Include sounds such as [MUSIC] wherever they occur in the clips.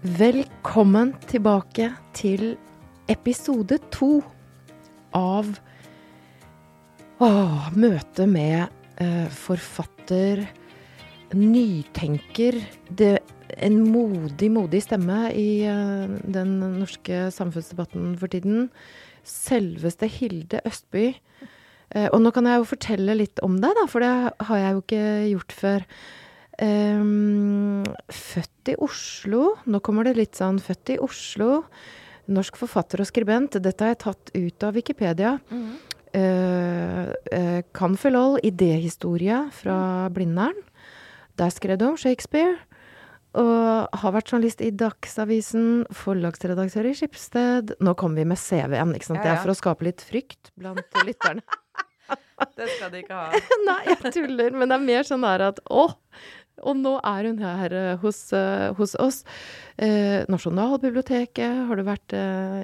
Velkommen tilbake til episode to av møtet med eh, forfatter, nytenker, det, en modig, modig stemme i eh, den norske samfunnsdebatten for tiden. Selveste Hilde Østby. Eh, og nå kan jeg jo fortelle litt om deg, da, for det har jeg jo ikke gjort før. Um, født i Oslo. Nå kommer det litt sånn født i Oslo. Norsk forfatter og skribent. Dette har jeg tatt ut av Wikipedia. Mm. Uh, uh, Canfelol, idéhistorie fra Blindern. Der skrev du om Shakespeare. Og har vært journalist i Dagsavisen, forlagsredaktør i Skipsted. Nå kommer vi med CV-en, ikke sant. Ja, ja. Det er for å skape litt frykt blant [LAUGHS] lytterne. det skal de ikke ha. [LAUGHS] Nei, jeg tuller. Men det er mer sånn der at å, og nå er hun her uh, hos, uh, hos, oss. Eh, Nasjonalbiblioteket har du vært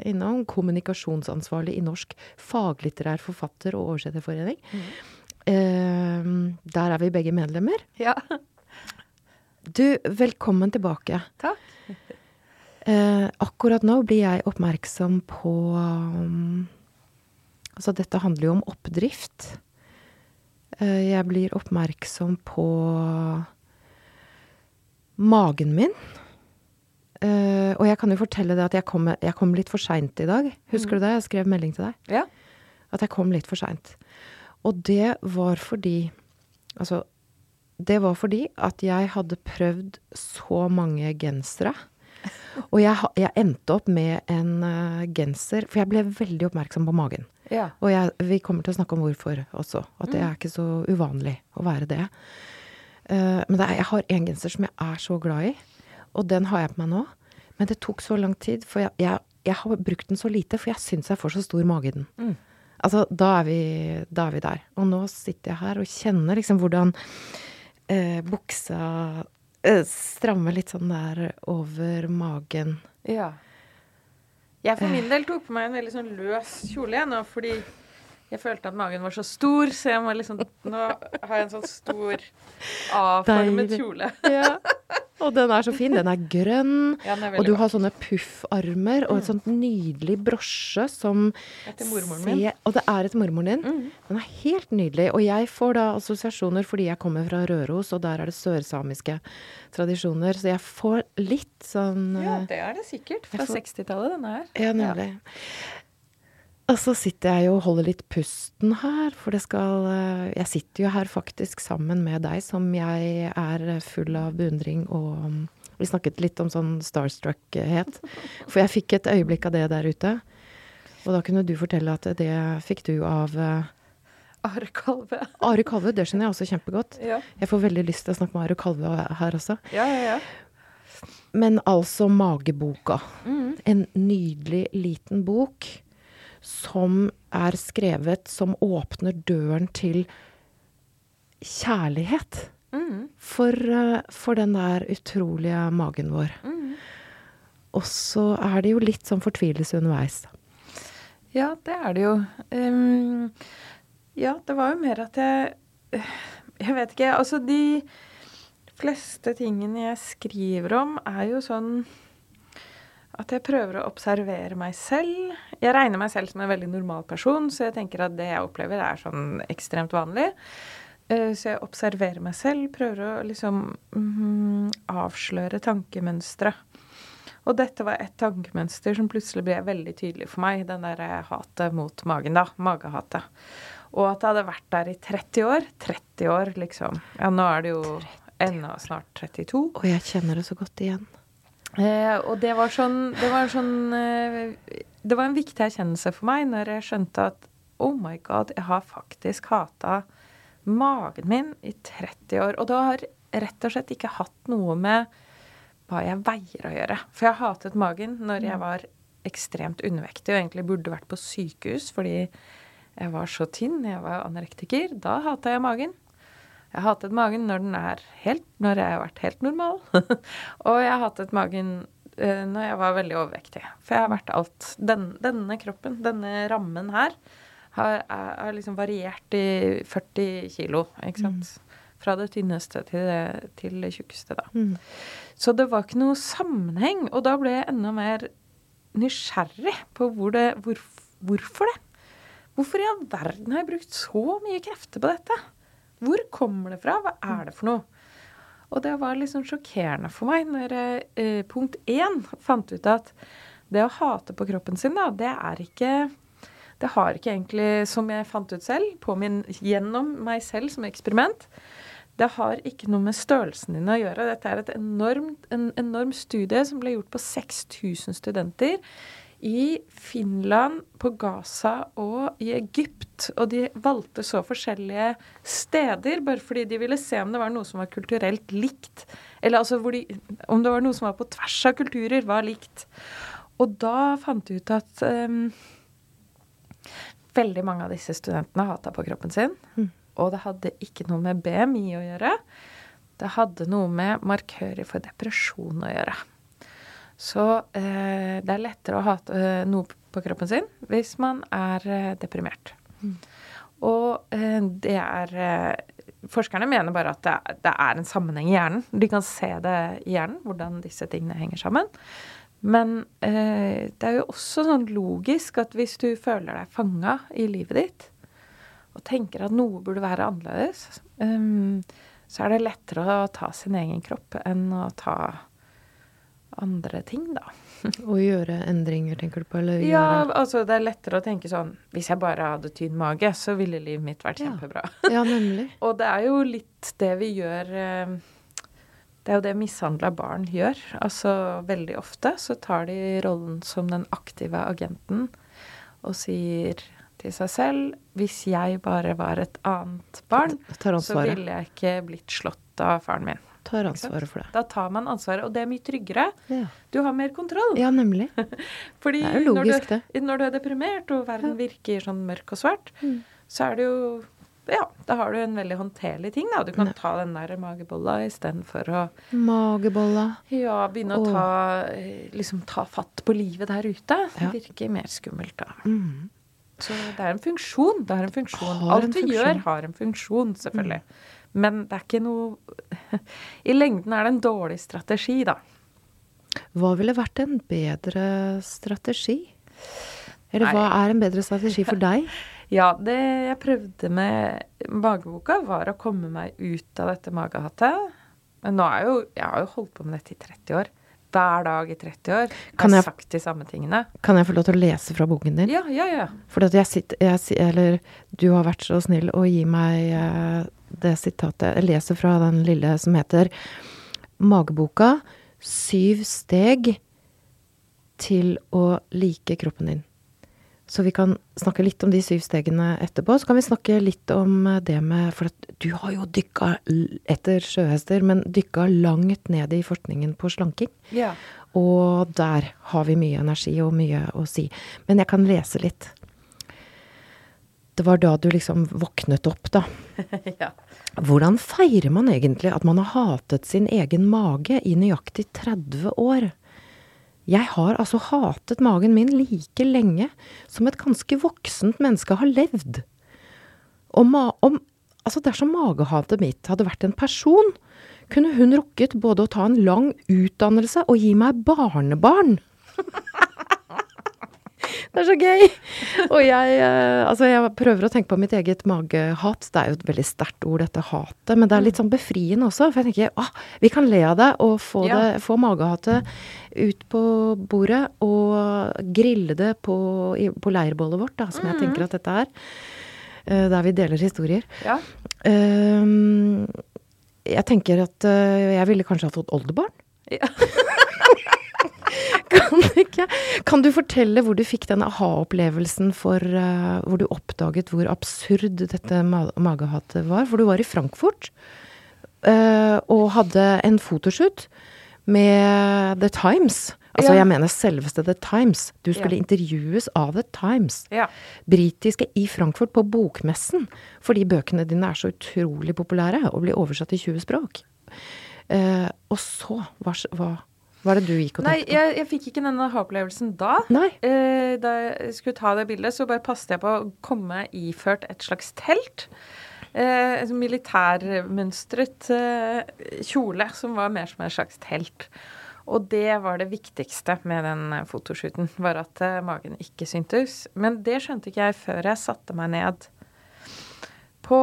innom. Kommunikasjonsansvarlig i Norsk faglitterær forfatter- og oversetterforening. Mm. der er vi begge medlemmer. Ja. Du, velkommen tilbake. Takk. akkurat nå blir jeg oppmerksom på um, Altså, dette handler jo om oppdrift. jeg blir oppmerksom på magen min. Uh, og jeg kan jo fortelle det at jeg kom, jeg kom litt for seint i dag. Husker mm. du det? Jeg skrev melding til deg. Ja. At jeg kom litt for seint. Og det var fordi Altså, det var fordi at jeg hadde prøvd så mange gensere. [LAUGHS] Og jeg, jeg endte opp med en uh, genser For jeg ble veldig oppmerksom på magen. Ja. Og jeg, vi kommer til å snakke om hvorfor også. At det mm. er ikke så uvanlig å være det. Uh, men er, jeg har en genser som jeg er så glad i, og den har jeg på meg nå. Men det tok så lang tid, for jeg, jeg, jeg har brukt den så lite, for jeg syns jeg får så stor mage i den. Mm. Altså, da er, vi, da er, vi, der. Og nå sitter jeg her og kjenner liksom hvordan uh, buksa uh, strammer litt sånn der over magen. Ja. Jeg for min del tok på meg en veldig sånn løs kjole nå, fordi jeg følte at magen var så stor, så jeg må liksom Nå har jeg en sånn stor A-formet kjole. [LAUGHS] ja. Og den er så fin. Den er grønn. Ja, er og du har sånne puffarmer og et sånt nydelig brosje som Etter mormoren min. Og det er etter mormoren din. Mm. Den er helt nydelig. Og jeg får da assosiasjoner fordi jeg kommer fra Røros, og der er det sørsamiske tradisjoner. Så jeg får litt sånn Ja, det er det sikkert. Fra 60-tallet, denne her. Ja, nemlig. Ja. Og så sitter jeg jo og holder litt pusten her, for det skal eh, Jeg sitter jo her faktisk sammen med deg, som jeg er full av beundring og mm, Vi snakket litt om sånn starstruckhet. For jeg fikk et øyeblikk av det der ute. Og da kunne du fortelle at det fikk du av eh, Are Kalve. Are Kalve, det skjønner jeg også kjempegodt. Ja. Jeg får veldig lyst til å snakke med Are Kalve her også. Ja, ja, ja. Men altså Mageboka. Mm. En nydelig liten bok som er skrevet som åpner døren til kjærlighet. Mm. For, uh, for, den der utrolige magen vår. Mm. Og så er det jo litt sånn fortvilelse underveis. Ja, det er det jo. Um, ja, det var jo mer at jeg Jeg vet ikke. Altså, de fleste tingene jeg skriver om, er jo sånn at jeg prøver å observere meg selv. Jeg regner meg selv som en veldig normal person, så jeg tenker at det jeg opplever, er sånn ekstremt vanlig. Eh, så jeg observerer meg selv, prøver å liksom mm, avsløre tankemønstre. Og dette var et tankemønster som plutselig ble veldig tydelig for meg. Den der eh, hatet mot magen, da. Magehatet. Og at det hadde vært der i 30 år. 30 år, liksom. Ja, nå er det jo ennå snart 32. Og jeg kjenner det så godt igjen. Eh, og det var sånn Det var, sånn, eh, det var en viktig erkjennelse for meg når jeg skjønte at oh my god, jeg har faktisk hata magen min i 30 år. Og det har rett og slett ikke hatt noe med hva jeg veier å gjøre. For jeg hatet magen når jeg mm. var ekstremt undervektig og egentlig burde vært på sykehus fordi jeg var så tynn, jeg var anorektiker. Da hata jeg magen. Jeg har hatet magen når, den er helt, når jeg har vært helt normal. [LAUGHS] og jeg har hatet magen uh, når jeg var veldig overvektig. For jeg har vært alt. Den, denne kroppen, denne rammen her, har, har liksom variert i 40 kilo, ikke sant. Mm. Fra det tynneste til det, til det tjukkeste, da. Mm. Så det var ikke noe sammenheng. Og da ble jeg enda mer nysgjerrig på hvor det, hvor, hvorfor det. Hvorfor i all verden har jeg brukt så mye krefter på dette? Hvor kommer det fra? Hva er det for noe? Og det var liksom sjokkerende for meg når eh, punkt én fant ut at det å hate på kroppen sin, da, det er ikke Det har ikke egentlig, som jeg fant ut selv, min, gjennom meg selv som eksperiment Det har ikke noe med størrelsen din å gjøre. Dette er et enormt, en enorm studie som ble gjort på 6000 studenter i Finland, på Gaza og i Egypt. Og de valgte så forskjellige steder bare fordi de ville se om det var noe som var kulturelt likt. Eller altså de, om det var noe som var på tvers av kulturer, var likt. Og da fant de ut at um, veldig mange av disse studentene hata på kroppen sin. Mm. Og det hadde ikke noe med BMI å gjøre. Det hadde noe med markører for depresjon å gjøre. Så eh, det er lettere å hate eh, noe på kroppen sin hvis man er eh, deprimert. Mm. Og eh, det er eh, Forskerne mener bare at det, det, er en sammenheng i hjernen. De kan se det i hjernen, hvordan disse tingene henger sammen. Men eh, det er jo også sånn logisk at hvis du føler deg fanga i livet ditt, og tenker at noe burde være annerledes, um, så er det lettere å ta sin egen kropp enn å ta andre ting, da. Å gjøre endringer, tenker du på? Eller ja, altså det er lettere å tenke sånn Hvis jeg bare hadde tynn mage, så ville livet mitt vært Ja. kjempebra. [LAUGHS] ja, nemlig. [LAUGHS] Og det er jo litt det vi gjør eh, Det er jo det mishandla barn gjør. Altså veldig ofte så tar de rollen som den aktive agenten og sier til seg selv Hvis jeg bare var et annet barn, så ville jeg ikke blitt slått av faren min. Tar ansvaret for det. Da tar man ansvaret, og det er mye tryggere. Ja, Du har mer kontroll. ja nemlig. [LAUGHS] Fordi Det er jo logisk, når, du, når du er deprimert, og verden virker sånn mørk og svart, Mm. så er det jo Ja, da har du en veldig håndterlig ting, da. Du kan ta den der magebolla istedenfor å Magebolla. ja, begynne å ta, eh, liksom, ta fatt på livet der ute. Ja. Det virker mer skummelt da. Mm. Så det er en funksjon. Det er en funksjon. Har en Alt vi funksjon. Mm. gjør, har en funksjon, selvfølgelig. Men det er ikke noe [LAUGHS] I lengden er det en dårlig strategi, da. Hva ville vært en bedre strategi? Eller Nei. hva er en bedre strategi for deg? [LAUGHS] Ja, det jeg prøvde med mageboka, var å komme meg ut av dette magehatet. Men nå er jo Jeg har jo holdt på med dette i 30 år. Hver dag i 30 år. Jeg Kan har sagt de samme tingene. Kan jeg få lov til å lese fra boken din? Ja, ja, ja. For jeg sitter, jeg, eller du har vært så snill å gi meg eh, det sitatet. Jeg leser fra den lille som heter Mageboka. Syv steg til å like kroppen din. Så vi kan snakke litt om de syv stegene etterpå. Så kan vi snakke litt om det med For at du har jo dykka etter sjøhester, men dykka langt ned i forskningen på slanking. ja. Og der har vi mye energi og mye å si. Men jeg kan lese litt. Det var da du liksom våknet opp, da. [LAUGHS] ja. Hvordan feirer man egentlig at man har hatet sin egen mage i nøyaktig 30 år? Jeg har altså hatet magen min like lenge som et ganske voksent menneske har levd. Og ma om, altså dersom magehatet mitt hadde vært en person, kunne hun rukket både å ta en lang utdannelse og gi meg barnebarn. [LAUGHS] Det er så gøy! Og jeg, eh, altså jeg prøver å tenke på mitt eget magehat. Det er jo et veldig sterkt ord, dette hatet, men det er litt sånn befriende også. For jeg tenker ah, vi kan le av det og få, Ja. det, få magehatet ut på bordet og grille det på, på leirbålet vårt, da, som jeg tenker at dette er. eh, Der vi deler historier. ja. Um, jeg tenker at eh, jeg ville kanskje ha fått oldebarn. Ja. [LAUGHS] [LAUGHS] kan, du ikke, kan du fortelle hvor du fikk den aha-opplevelsen for uh, Hvor du oppdaget hvor absurd dette ma magehatet var? For du var i Frankfurt uh, og hadde en fotoshoot med The Times. Altså, Ja. jeg mener selveste The Times. Du skulle Ja. intervjues av The Times. ja. Britiske i Frankfurt på bokmessen. Fordi bøkene dine er så utrolig populære og blir oversatt til 20 språk. Uh, og så, hva, hva var det du gikk og tenkte på? jeg, jeg fikk ikke denne aha-opplevelsen da. Nei. Eh, da jeg skulle ta det bildet, så bare passet jeg på å komme iført et slags telt. Eh, en militærmønstret eh, kjole som var mer som en slags telt. Og det var det viktigste med den fotoshooten, var at eh, magen ikke syntes. Men det skjønte ikke jeg før jeg satte meg ned på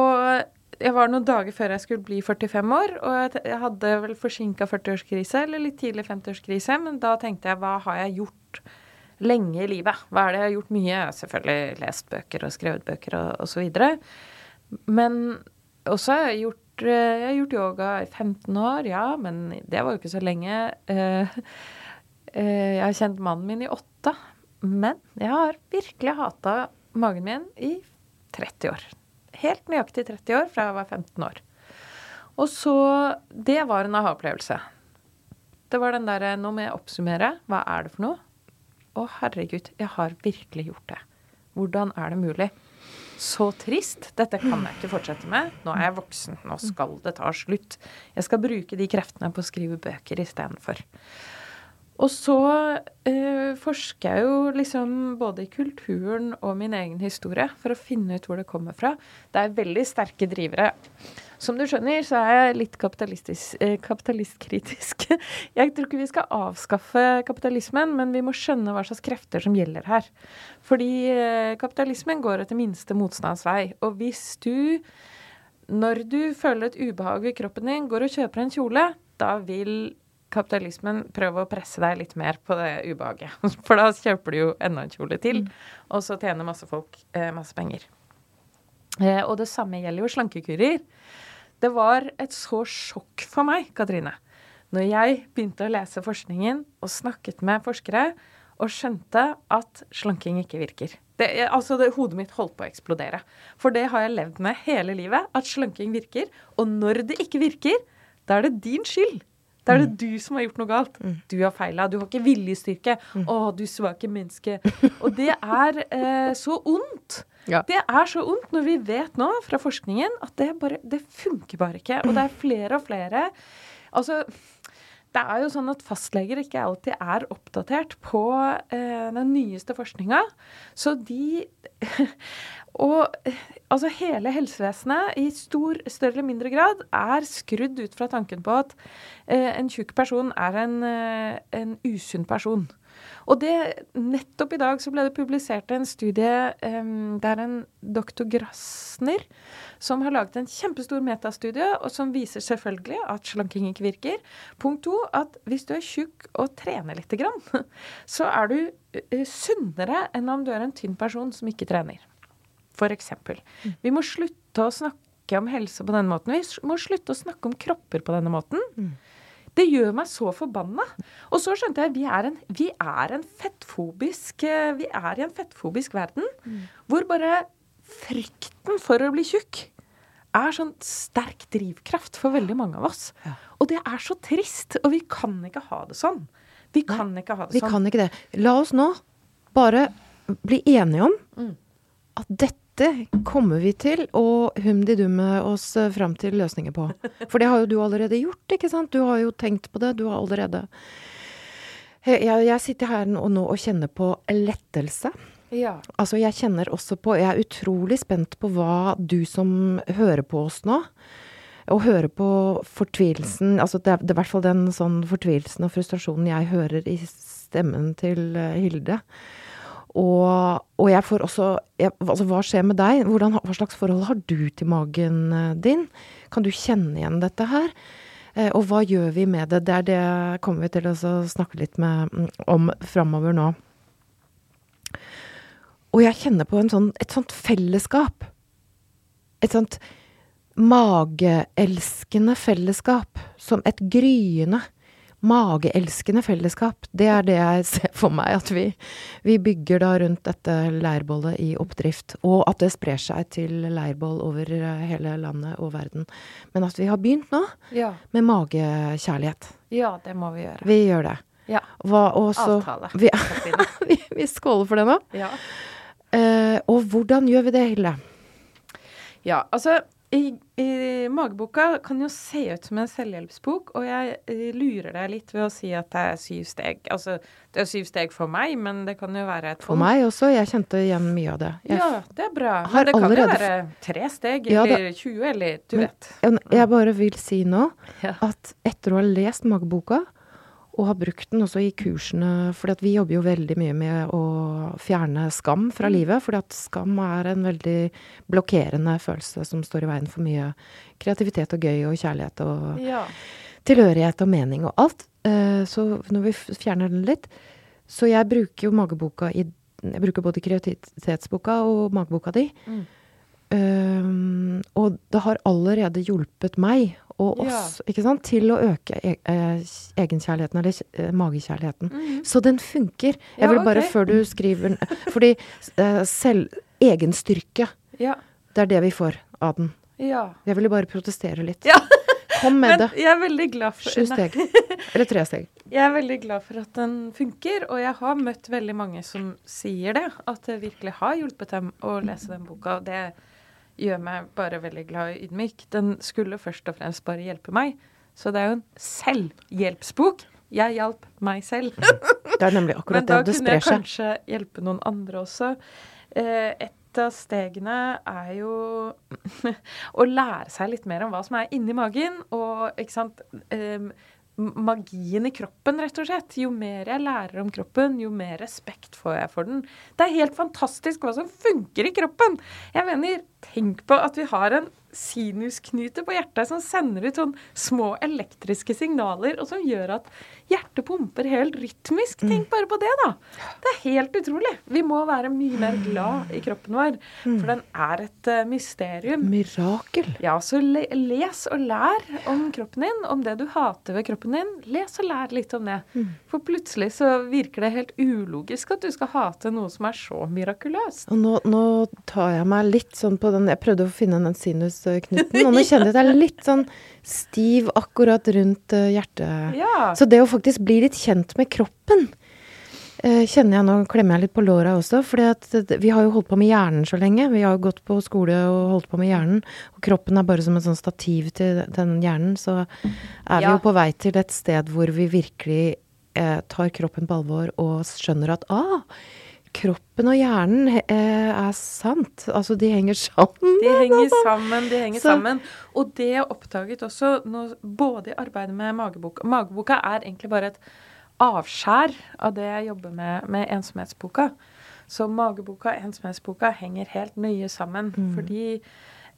Jeg var noen dager før jeg skulle bli 45 år, og jeg hadde vel forsinka 40-årskrise, eller litt tidlig 50-årskrise, men da tenkte jeg hva har jeg gjort lenge i livet? Hva er det jeg har gjort mye? Jeg har selvfølgelig lest bøker og skrevet bøker og, og så videre. Men også har jeg gjort jeg har gjort yoga i 15 år, ja, men det var jo ikke så lenge. Eh, eh, jeg har kjent mannen min i åtte, men jeg har virkelig hata magen min i 30 år. Helt nøyaktig 30 år fra jeg var 15 år. Og så Det var en aha-opplevelse. Det var den derre Nå må jeg oppsummere. Hva er det for noe? Å, herregud, jeg har virkelig gjort det. Hvordan er det mulig? Så trist. Dette kan jeg ikke fortsette med. Nå er jeg voksen. Nå skal det ta slutt. Jeg skal bruke de kreftene på å skrive bøker istedenfor. Og så eh, forsker jeg jo liksom både i kulturen og min egen historie for å finne ut hvor det kommer fra. Det er veldig sterke drivere. Som du skjønner, så er jeg litt eh, kapitalistkritisk. [LAUGHS] Jeg tror ikke vi skal avskaffe kapitalismen, men vi må skjønne hva slags krefter som gjelder her. Fordi eh, kapitalismen går etter minste motstands vei. Og hvis du, når du føler et ubehag i kroppen din, går og kjøper en kjole, da vil kapitalismen prøve å presse deg litt mer på det ubehaget. [LAUGHS] For da kjøper du jo enda en kjole til, mm. og så tjener masse folk eh, masse penger. Eh, og det samme gjelder jo slankekurer. Det var et så sjokk for meg, Katrine, når jeg begynte å lese forskningen og snakket med forskere og skjønte at slanking ikke virker. Det, altså det, Hodet mitt holdt på å eksplodere. For det har jeg levd med hele livet, at slanking virker. Og når det ikke virker, da er det din skyld. Da er det mm. du som har gjort noe galt. Mm. Du har feila. Du har ikke viljestyrke. Mm. Å, du svake menneske. Og det er eh, så ondt. Ja. Det er så ondt når vi vet nå fra forskningen at det bare Det funker bare ikke. Og det er flere og flere. Altså det er jo sånn at fastleger ikke alltid er oppdatert på eh, den nyeste forskninga. Så de [LAUGHS] Og altså hele helsevesenet i stor, større eller mindre grad er skrudd ut fra tanken på at eh, en tjukk person er en, eh, en usunn person. Og det, nettopp i dag så ble det publisert en studie um, der en doktor Grassner som har laget en kjempestor metastudie, og som viser selvfølgelig at slanking ikke virker. Punkt to at hvis du er tjukk og trener lite grann, [LAUGHS] så er du uh, sunnere enn om du er en tynn person som ikke trener. For eksempel. Mm. Vi må slutte å snakke om helse på denne måten. Vi må slutte å snakke om kropper på denne måten. Mm. Det gjør meg så forbanna. Og så skjønte jeg vi er en, vi er en fettfobisk eh, Vi er i en fettfobisk verden mm. hvor bare frykten for å bli tjukk er sånn sterk drivkraft for veldig mange av oss. Ja. Og det er så trist. Og vi kan ikke ha det sånn. Vi kan Nei, ikke ha det vi sånn. Vi kan ikke det. La oss nå bare bli enige om mm. at dette dette kommer vi til å humdi-dumme oss fram til løsninger på. For det har jo du allerede gjort, ikke sant? Du har jo tenkt på det. Du har allerede Jeg, jeg sitter her nå og kjenner på lettelse. Ja. Altså, jeg kjenner også på Jeg er utrolig spent på hva du som hører på oss nå, og hører på fortvilelsen Altså, det er, det er i hvert fall den sånn fortvilelsen og frustrasjonen jeg hører i stemmen til eh, Hilde. Og, og, jeg får også jeg, Altså, hva skjer med deg? Hvordan, hva slags forhold har du til magen eh, din? Kan du kjenne igjen dette her? Eh, og hva gjør vi med det? Det er det kommer vi til å snakke litt med, mm, om framover nå. Og jeg kjenner på sånn, et sånt fellesskap. Et sånt mageelskende fellesskap. Som et gryende mageelskende fellesskap. Det er det jeg ser for meg at vi, vi bygger da rundt dette leirbollet i oppdrift. Og at det sprer seg til leirboll over eh, hele landet og verden. Men at vi har begynt nå ja. med magekjærlighet. Ja, det må vi gjøre. Vi gjør det. Ja. Hva, også, Avtale. Vi, [LAUGHS] vi, vi, skåler for det nå. Ja. Uh, og hvordan gjør vi det, Hilde? Ja, altså i, i Mageboka kan jo se ut som en selvhjelpsbok, og jeg eh, lurer deg litt ved å si at det er syv steg. Altså, det er syv steg for meg, men det kan jo være et For meg også. Jeg kjente igjen mye av det. Jeg, Ja, det er bra. Men det kan jo være tre steg, Ja, det- eller 20, eller du Men- vet. jeg, bare vil si nå at etter å ha lest Mageboka, og har brukt den også i kursene For vi jobber jo veldig mye med å fjerne skam fra livet. For skam er en veldig blokkerende følelse som står i veien for mye kreativitet og gøy og kjærlighet og Ja. tilhørighet og mening og alt. Eh, Så når vi fjerner den litt Så jeg bruker jo mageboka i Jeg bruker både kreativitetsboka og mageboka di. Mm. Um, og det har allerede hjulpet meg og oss ikke sant, til å øke e eh, egenkjærligheten, eller e magekjærligheten. Mm. Så den funker. Ja, Jeg vil bare, okay. før du skriver Fordi uh, selv egenstyrke, Ja. det er det vi får av den. ja. Jeg ville bare protestere litt. Ja. Kom med det. jeg er veldig glad for Sju steg. [LAUGHS] Eller tre steg. Jeg er veldig glad for at den funker, og jeg har møtt veldig mange som sier det. At det virkelig har hjulpet dem å lese den boka. og Det gjør meg bare veldig glad og ydmyk. Den skulle først og fremst bare hjelpe meg. Så det er jo en selvhjelpsbok. Jeg hjalp meg selv. [LAUGHS] Det er nemlig akkurat Men da det. Det kunne jeg kanskje hjelpe noen andre også. Eh, et av stegene er jo [LAUGHS] å lære seg litt mer om hva som er inni magen. Og ikke sant em, magien i kroppen, rett og slett. Jo mer jeg lærer om kroppen, jo mer respekt får jeg for den. Det er helt fantastisk hva som funker i kroppen. Jeg mener, tenk på at vi har en sinusknute på hjertet som sender ut sånn små elektriske signaler, og som gjør at hjertet pumper helt rytmisk. Tenk bare på det, da. Det er helt utrolig. Vi må være mye mer glad i kroppen vår, for den er et eh, mysterium. Mirakel. Ja, så le les og lær om kroppen din, om det du hater ved kroppen din. Les og lær litt om det. For plutselig så virker det helt ulogisk at du skal hate noe som er så mirakuløst. Og nå, nå tar jeg meg litt sånn på den Jeg prøvde å finne den sinusknuten, og nå kjenner jeg at jeg er litt sånn stiv akkurat rundt eh, hjertet. Ja. Så det å faktisk bli litt kjent med kroppen eh, kjenner jeg nå klemmer jeg litt på låra også. For vi har jo holdt på med hjernen så lenge. Vi har jo gått på skole og holdt på med hjernen. Og kroppen er bare som et sånn stativ til den hjernen. Så er vi Ja. jo på vei til et sted hvor vi virkelig eh, tar kroppen på alvor og skjønner at ah, kroppen og hjernen eh, er sant. Altså, de henger sammen. De [LAUGHS] henger sammen, de henger Så- sammen. Og det jeg oppdaget også, når, både i arbeidet med mageboka Mageboka er egentlig bare et avskjær av det jeg jobber med med ensomhetsboka. Så mageboka og ensomhetsboka henger helt nøye sammen. Fordi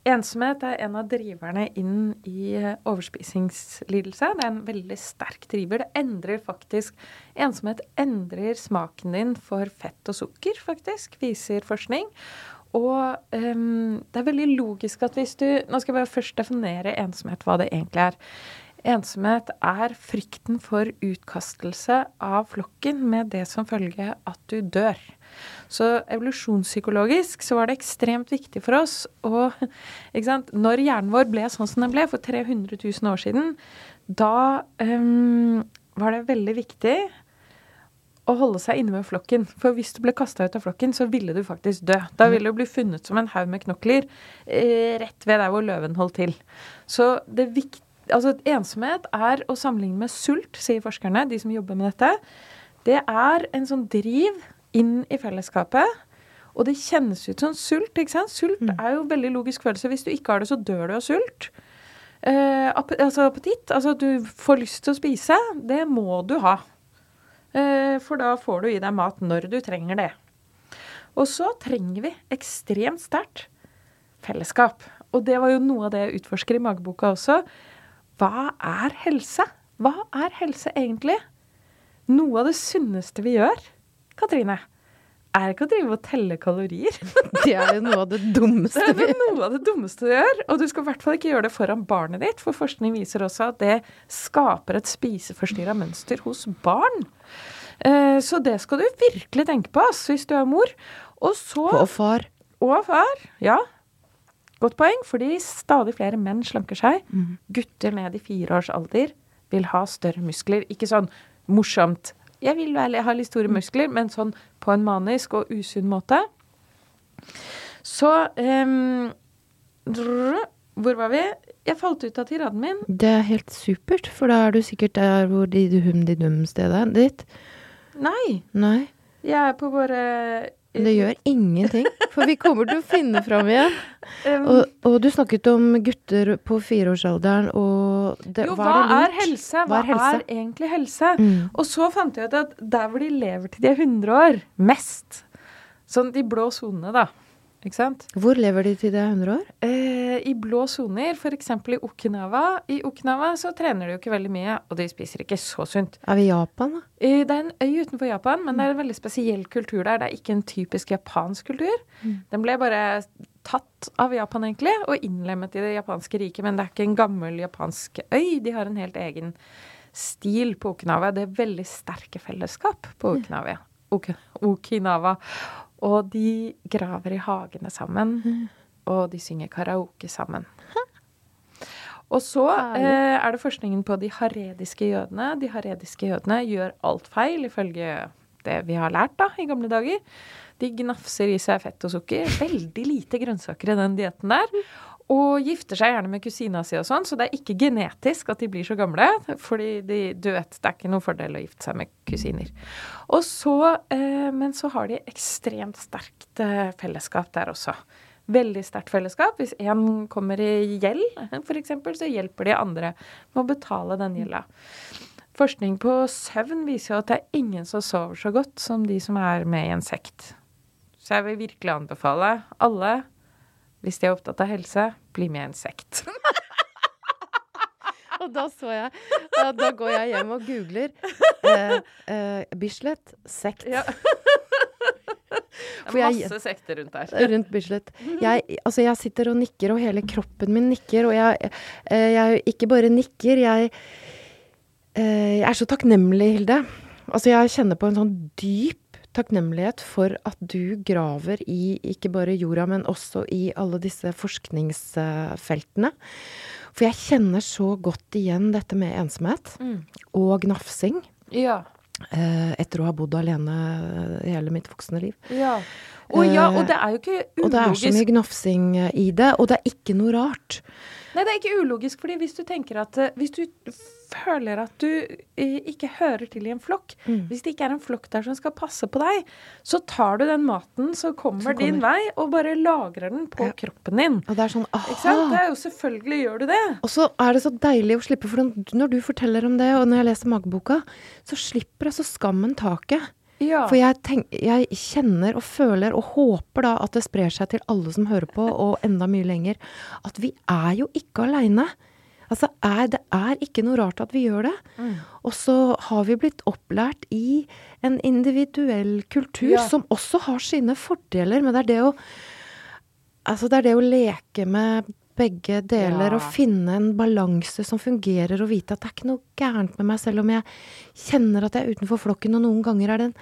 ensomhet er en av driverne inn i overspisingslidelse. Det er en veldig sterk driver. Det endrer faktisk Ensomhet endrer smaken din for fett og sukker, faktisk, viser forskning. Og um, det er veldig logisk at hvis du Nå skal jeg bare først definere ensomhet, hva det egentlig er. Ensomhet er frykten for utkastelse av flokken med det som følge at du dør. Så evolusjonspsykologisk så var det ekstremt viktig for oss å ikke sant? Når hjernen vår ble sånn som den ble for 300 000 år siden, da um, var det veldig viktig å holde seg inne med flokken. For hvis du ble kasta ut av flokken, så ville du faktisk dø. Da ville du bli funnet som en haug med knokler eh, rett ved der hvor løven holdt til. Så det altså ensomhet er å sammenligne med sult, sier forskerne, de som jobber med dette. Det er en sånn driv inn i fellesskapet. Og det kjennes ut som sult. ikke sant? Sult er jo en veldig logisk følelse. Hvis du ikke har det, så dør du av sult. Eh, ap altså appetitt, altså at du får lyst til å spise, det må du ha. Eh, for da får du i deg mat når du trenger det. Og så trenger vi ekstremt sterkt fellesskap. Og det var jo noe av det jeg utforsker i mageboka også. Hva er helse? Hva er helse egentlig? Noe av det sunneste vi gjør, Katrine, er ikke å drive og telle kalorier. [LAUGHS] Det er jo noe av det dummeste Det vi er noe av det dummeste du gjør. Og du skal i hvert fall ikke gjøre det foran barnet ditt, for forskning viser også at det skaper et spiseforstyrra mønster hos barn. Eh, så det skal du virkelig tenke på hvis du er mor. Og så Og far. Og far. Ja. Godt poeng, fordi stadig flere menn slanker seg. Gutter ned i fire års alder vil ha større muskler. Ikke sånn morsomt. Jeg vil vel ha litt store muskler, men sånn på en manisk og usunn måte. Så um, hvor var vi? Jeg falt ut av tiraden min. Det er helt supert, for da er du sikkert der hvor de hum de dum-stedet ditt. Nei. Nei, Jeg er på våre det gjør ingenting, for vi kommer til å finne fram igjen. [LAUGHS] Og, og du snakket om gutter på fireårsalderen, og det, Jo, hva hva er er helse? Hva er helse? er egentlig helse? Mm. Og så fant jeg ut at der hvor de lever til de er 100 år, mest Sånn de blå sonene, da. Ikke sant? Hvor lever de til de er 100 år? Eh, I blå soner, f.eks. i Okinawa. I Okinawa så trener de jo ikke veldig mye, og de spiser ikke så sunt. Er vi i Japan, da? Eh, Det er en øy utenfor Japan, men det er en veldig spesiell kultur der. Det er ikke en typisk japansk kultur. Mm. Den ble bare tatt av Japan, egentlig, og innlemmet i det japanske riket. Men det er ikke en gammel japansk øy. De har en helt egen stil på Okinawa. Det er veldig sterke fellesskap på Okinawa. Ok Okinawa. Og de graver i hagene sammen. Og de synger karaoke sammen. Og så eh, er det forskningen på de harediske jødene. De harediske jødene gjør alt feil, ifølge det vi har lært da, i gamle dager. De gnafser i seg fett og sukker. Veldig lite grønnsaker i den dietten der. Og gifter seg gjerne med kusina si og sånn, så det er ikke genetisk at de blir så gamle. Fordi de, du vet, det er ikke noen fordel å gifte seg med kusiner. Og så, eh, men så har de ekstremt sterkt eh, fellesskap der også. Veldig sterkt fellesskap. Hvis én kommer i gjeld, f.eks., så hjelper de andre med å betale den gjelda. Forskning på søvn viser jo at det er ingen som sover så godt som de som er med i en sekt. Så jeg vil virkelig anbefale alle, hvis de er opptatt av helse, bli med i en sekt. [LAUGHS] Og da så jeg Da, da går jeg hjem og googler eh, eh, Bislett sekt. Ja. [LAUGHS] Det er jeg- masse sekter rundt der. Rundt Bislett. Jeg, altså jeg sitter og nikker, og hele kroppen min nikker. Og jeg, eh, jeg ikke bare nikker, jeg, eh, jeg er så takknemlig, Hilde. Altså jeg kjenner på en sånn dyp takknemlighet for at du graver i ikke bare jorda, men også i alle disse forskningsfeltene. For jeg kjenner så godt igjen dette med ensomhet Mm. og gnafsing. Ja. eh, Etter å ha bodd alene hele mitt voksne liv. ja. Og ja, og det er jo ikke ulogisk. Og det er så mye gnafsing eh, i det, og det er ikke noe rart. Nei, det er ikke ulogisk, fordi hvis du tenker at eh, Hvis du føler at du eh, ikke hører til i en flokk, Mm. hvis det ikke er en flokk der som skal passe på deg, så tar du den maten som kommer, Som din vei, og bare lagrer den på Ja. kroppen din. Og det er sånn Ikke sant? Det er jo selvfølgelig gjør du det. Og så er det så deilig å slippe, for når du forteller om det, og når jeg leser mageboka, så slipper altså skammen taket. Ja. For jeg, tenk, jeg kjenner og føler og håper da at det sprer seg til alle som hører på, og enda mye lenger, at vi er jo ikke aleine. Altså, er, det er ikke noe rart at vi gjør det. Mm. Og så har vi blitt opplært i en individuell kultur Ja. som også har sine fordeler, men det er det å Altså, det er det å leke med begge deler Ja. og finne en balanse som fungerer, og vite at det er ikke noe gærent med meg, selv om jeg kjenner at jeg er utenfor flokken, og noen ganger er det en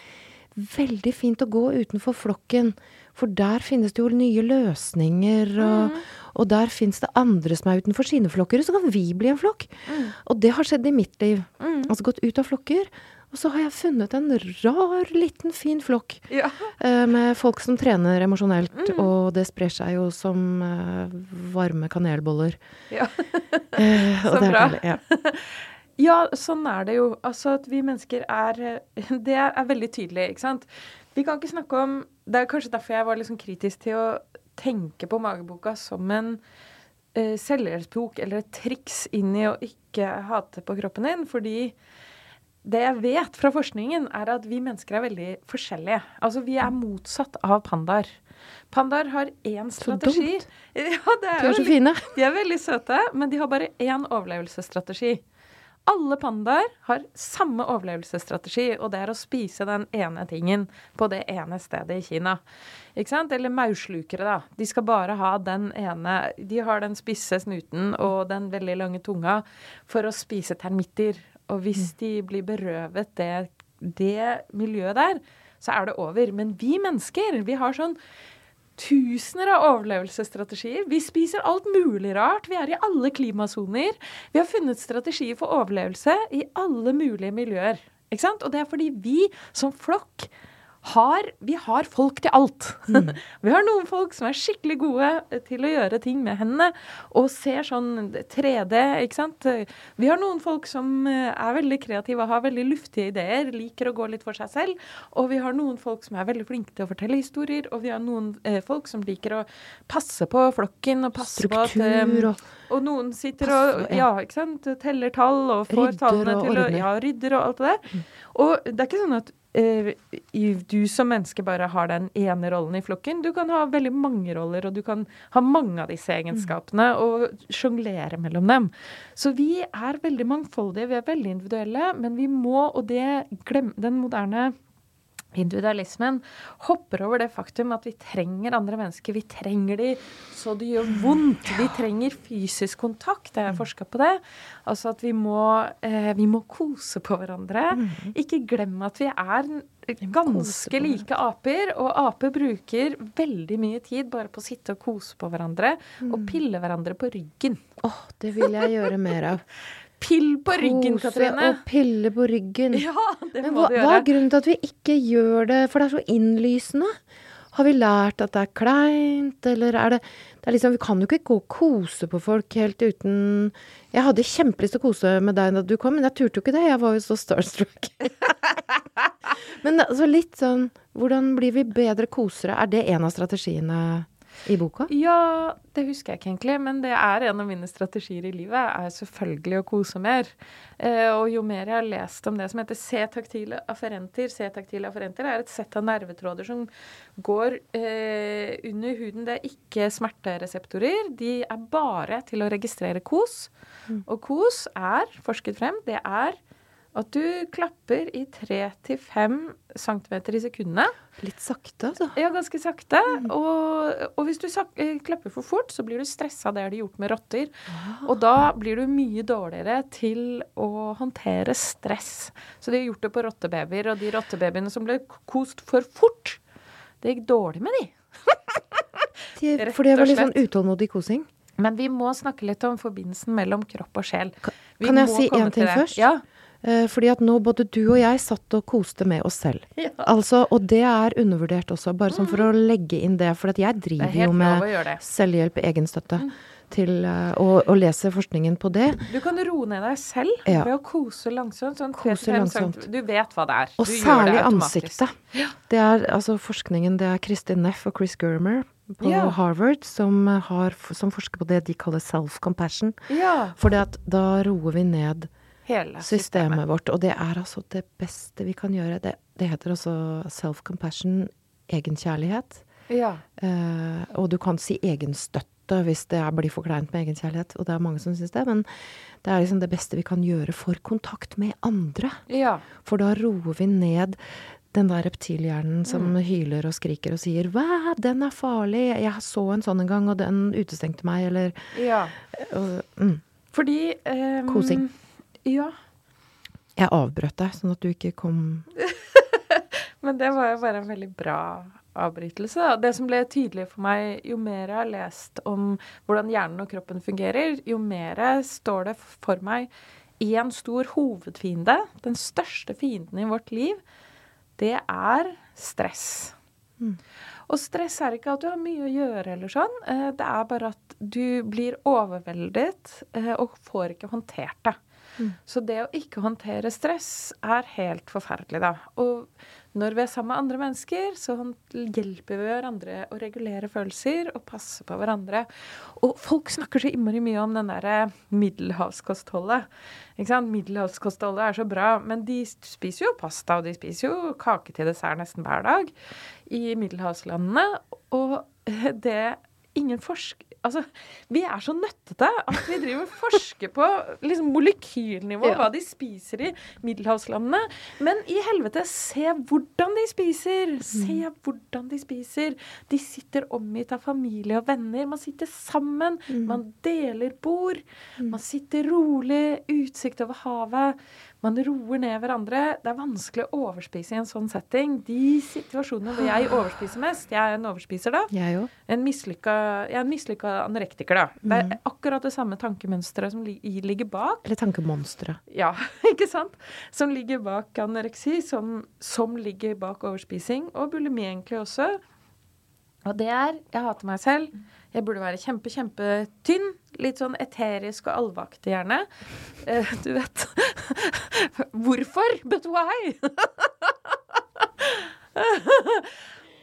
veldig fint å gå utenfor flokken, for der finnes det jo nye løsninger, og, og der finnes det andre som er utenfor sine flokker, og så kan vi bli en flokk. Mm. Og det har skjedd i mitt liv. Mm. Altså gått ut av flokker, og så har jeg funnet en rar, liten, fin flokk Ja. [LAUGHS] eh, med folk som trener emosjonelt, Mm. og det sprer seg jo som eh, varme kanelboller. Ja. [LAUGHS] Eh, Så det bra. deilig. Ja. [LAUGHS] Ja, sånn er det jo. Altså at vi mennesker er Det er, er veldig tydelig, ikke sant. Vi kan ikke snakke om Det er kanskje derfor jeg var sånn kritisk til å tenke på mageboka som en uh, selvhjelpsbok eller et triks inn i å ikke hate på kroppen din. Fordi det jeg vet fra forskningen, er at vi mennesker er veldig forskjellige. Altså vi er motsatt av pandaer. Pandaer har én Så strategi. [LAUGHS] Ja, det er De er så fine. de er veldig søte, men de har bare én overlevelsesstrategi. Alle pandaer har samme overlevelsesstrategi, og det er å spise den ene tingen på det ene stedet i Kina. Ikke sant? Eller maurslukere, da. De skal bare ha den ene De har den spisse snuten og den veldig lange tunga for å spise termitter. Og hvis de blir berøvet det, det miljøet der, så er det over. Men vi mennesker, vi har sånn tusener av overlevelsesstrategier. Vi spiser alt mulig rart. Vi er i alle klimasoner. Vi har funnet strategier for overlevelse i alle mulige miljøer. Ikke sant? Og det er fordi vi som flokk har, vi har folk til alt. Mm. [LAUGHS] vi har noen folk som er skikkelig gode til å gjøre ting med hendene og ser sånn 3D, ikke sant. Vi har noen folk som eh, er veldig kreative og har veldig luftige ideer, liker å gå litt for seg selv. Og vi har noen folk som er veldig flinke til å fortelle historier, og vi har noen eh, folk som liker å passe på flokken og passe Struktur, på at um, og, og noen sitter og ja, ikke sant, teller tall og får tallene til å Ja, rydder og alt det der. Mm. Og det er ikke sånn at du som menneske bare har den ene rollen i flokken. Du kan ha veldig mange roller, og du kan ha mange av disse egenskapene mm. og sjonglere mellom dem. Så vi er veldig mangfoldige, vi er veldig individuelle, men vi må, og det glem, den moderne individualismen hopper over det faktum at vi trenger andre mennesker. Vi trenger de så det gjør vondt. Vi trenger fysisk kontakt. Jeg har forska på det. Altså at vi må, eh, vi må kose på hverandre. Mm. Ikke glem at vi er ganske like aper. Og aper bruker veldig mye tid bare på å sitte og kose på hverandre og mm. pille hverandre på ryggen. Åh, oh, det vil jeg gjøre mer av. [LAUGHS] Pill på ryggen, Katrine. Kose og pille på ryggen. [LAUGHS] Ja, det Men må hva, du gjøre. hva er grunnen til at vi ikke gjør det? For det er så innlysende. Har vi lært at det er kleint, eller er det, det er liksom, Vi kan jo ikke gå og kose på folk helt uten Jeg hadde kjempelyst til å kose med deg da du kom, men jeg turte jo ikke det. Jeg var jo så starstruck. [LAUGHS] men altså litt sånn Hvordan blir vi bedre kosere? Er det en av strategiene i boka? Ja, det husker jeg ikke egentlig, men det er en av mine strategier i livet. er selvfølgelig å kose mer. Eh, og jo mer jeg har lest om det som heter C-taktile afferenter C-taktile afferenter er et sett av nervetråder som går eh, under huden. Det er ikke smertereseptorer. De er bare til å registrere kos. Mm. Og kos er, forsket frem, det er at du klapper i 3-5 cm i sekundet. Litt sakte, altså. Ja, ganske sakte. Mm. Og, og, hvis du eh, klapper for fort, så blir du stressa. Det har de gjort med rotter. Ah. Og da blir du mye dårligere til å håndtere stress. Så de har gjort det på rottebabyer, og de rottebabyene som ble kost for fort, det gikk dårlig med de. [LAUGHS] de for det var litt sånn utålmodig kosing? Men vi må snakke litt om forbindelsen mellom kropp og sjel. Vi kan jeg si én ting først? Ja. Eh, fordi at nå både du og jeg satt og koste med oss selv. Ja. Altså, og det er undervurdert også, bare sånn for å legge inn det. For jeg driver jo med selvhjelp, egenstøtte. Mm. Til, å og, og leser forskningen på det. Du kan roe ned deg selv ja. ved å kose langsomt. Sånn kose langsomt. Du vet hva det er. Og du særlig ansiktet. Det er altså forskningen Det er Kristin Neff og Chris Germer på ja. Harvard som, har, som, forsker på det de kaller self-compassion. Ja. For da roer vi ned Hele systemet, systemet vårt. Og det er altså det beste vi kan gjøre. Det, det heter altså self-compassion, egenkjærlighet. Ja. Eh, og du kan si egenstøtte hvis det blir for kleint med egenkjærlighet. Og det er mange som syns det. Men det er liksom det beste vi kan gjøre for kontakt med andre. Ja. For da roer vi ned den der reptilhjernen som mm. hyler og skriker og sier 'Hva, den er farlig. Jeg så en sånn en gang, og den utestengte meg', eller Ja. Og, mm. Fordi um, Kosing. Ja. Jeg avbrøt deg, sånn at du ikke kom [LAUGHS] Men det var jo bare en veldig bra avbrytelse. Det som ble tydelig for meg, jo mer jeg har lest om hvordan hjernen og kroppen fungerer, jo mer står det for meg en stor hovedfiende. Den største fienden i vårt liv, det er stress. Mm. Og stress er ikke at du har mye å gjøre eller sånn. Eh, det er bare at du blir overveldet eh, og får ikke håndtert det. Mm. Så det å ikke håndtere stress er helt forferdelig, da. Og når vi er sammen med andre mennesker, så hjelper vi hverandre å regulere følelser og passe på hverandre. Og folk snakker så innmari mye om den derre middelhavskostholdet. Ikke sant? Middelhavskostholdet er så bra, men de spiser jo pasta, og de spiser jo kake til dessert nesten hver dag i middelhavslandene. Og det ingen forsk... Altså, vi er så nøttete at vi driver og forsker på liksom, molekylnivå, ja. hva de spiser i middelhavslandene. Men i helvete, se hvordan de spiser! Se mm. hvordan de spiser. De sitter omgitt av familie og venner. Man sitter sammen. Mm. Man deler bord. Mm. Man sitter rolig. Utsikt over havet. Man roer ned hverandre. Det er vanskelig å overspise i en sånn setting. De situasjonene hvor jeg overspiser mest Jeg er en overspiser, da. Jeg òg. En mislykka, jeg er en mislykka anorektiker, da. Det er akkurat det samme tankemønsteret som ligger bak. Eller tankemonstre. Ja, [LAUGHS] ikke sant? Som ligger bak anoreksi, som, som ligger bak overspising. Og bulimi egentlig også. Og det er Jeg hater meg selv. Jeg burde være kjempe, kjempetynn. Litt sånn eterisk og alvaktig, gjerne. Eh, du vet [LAUGHS] Hvorfor? But why? [LAUGHS]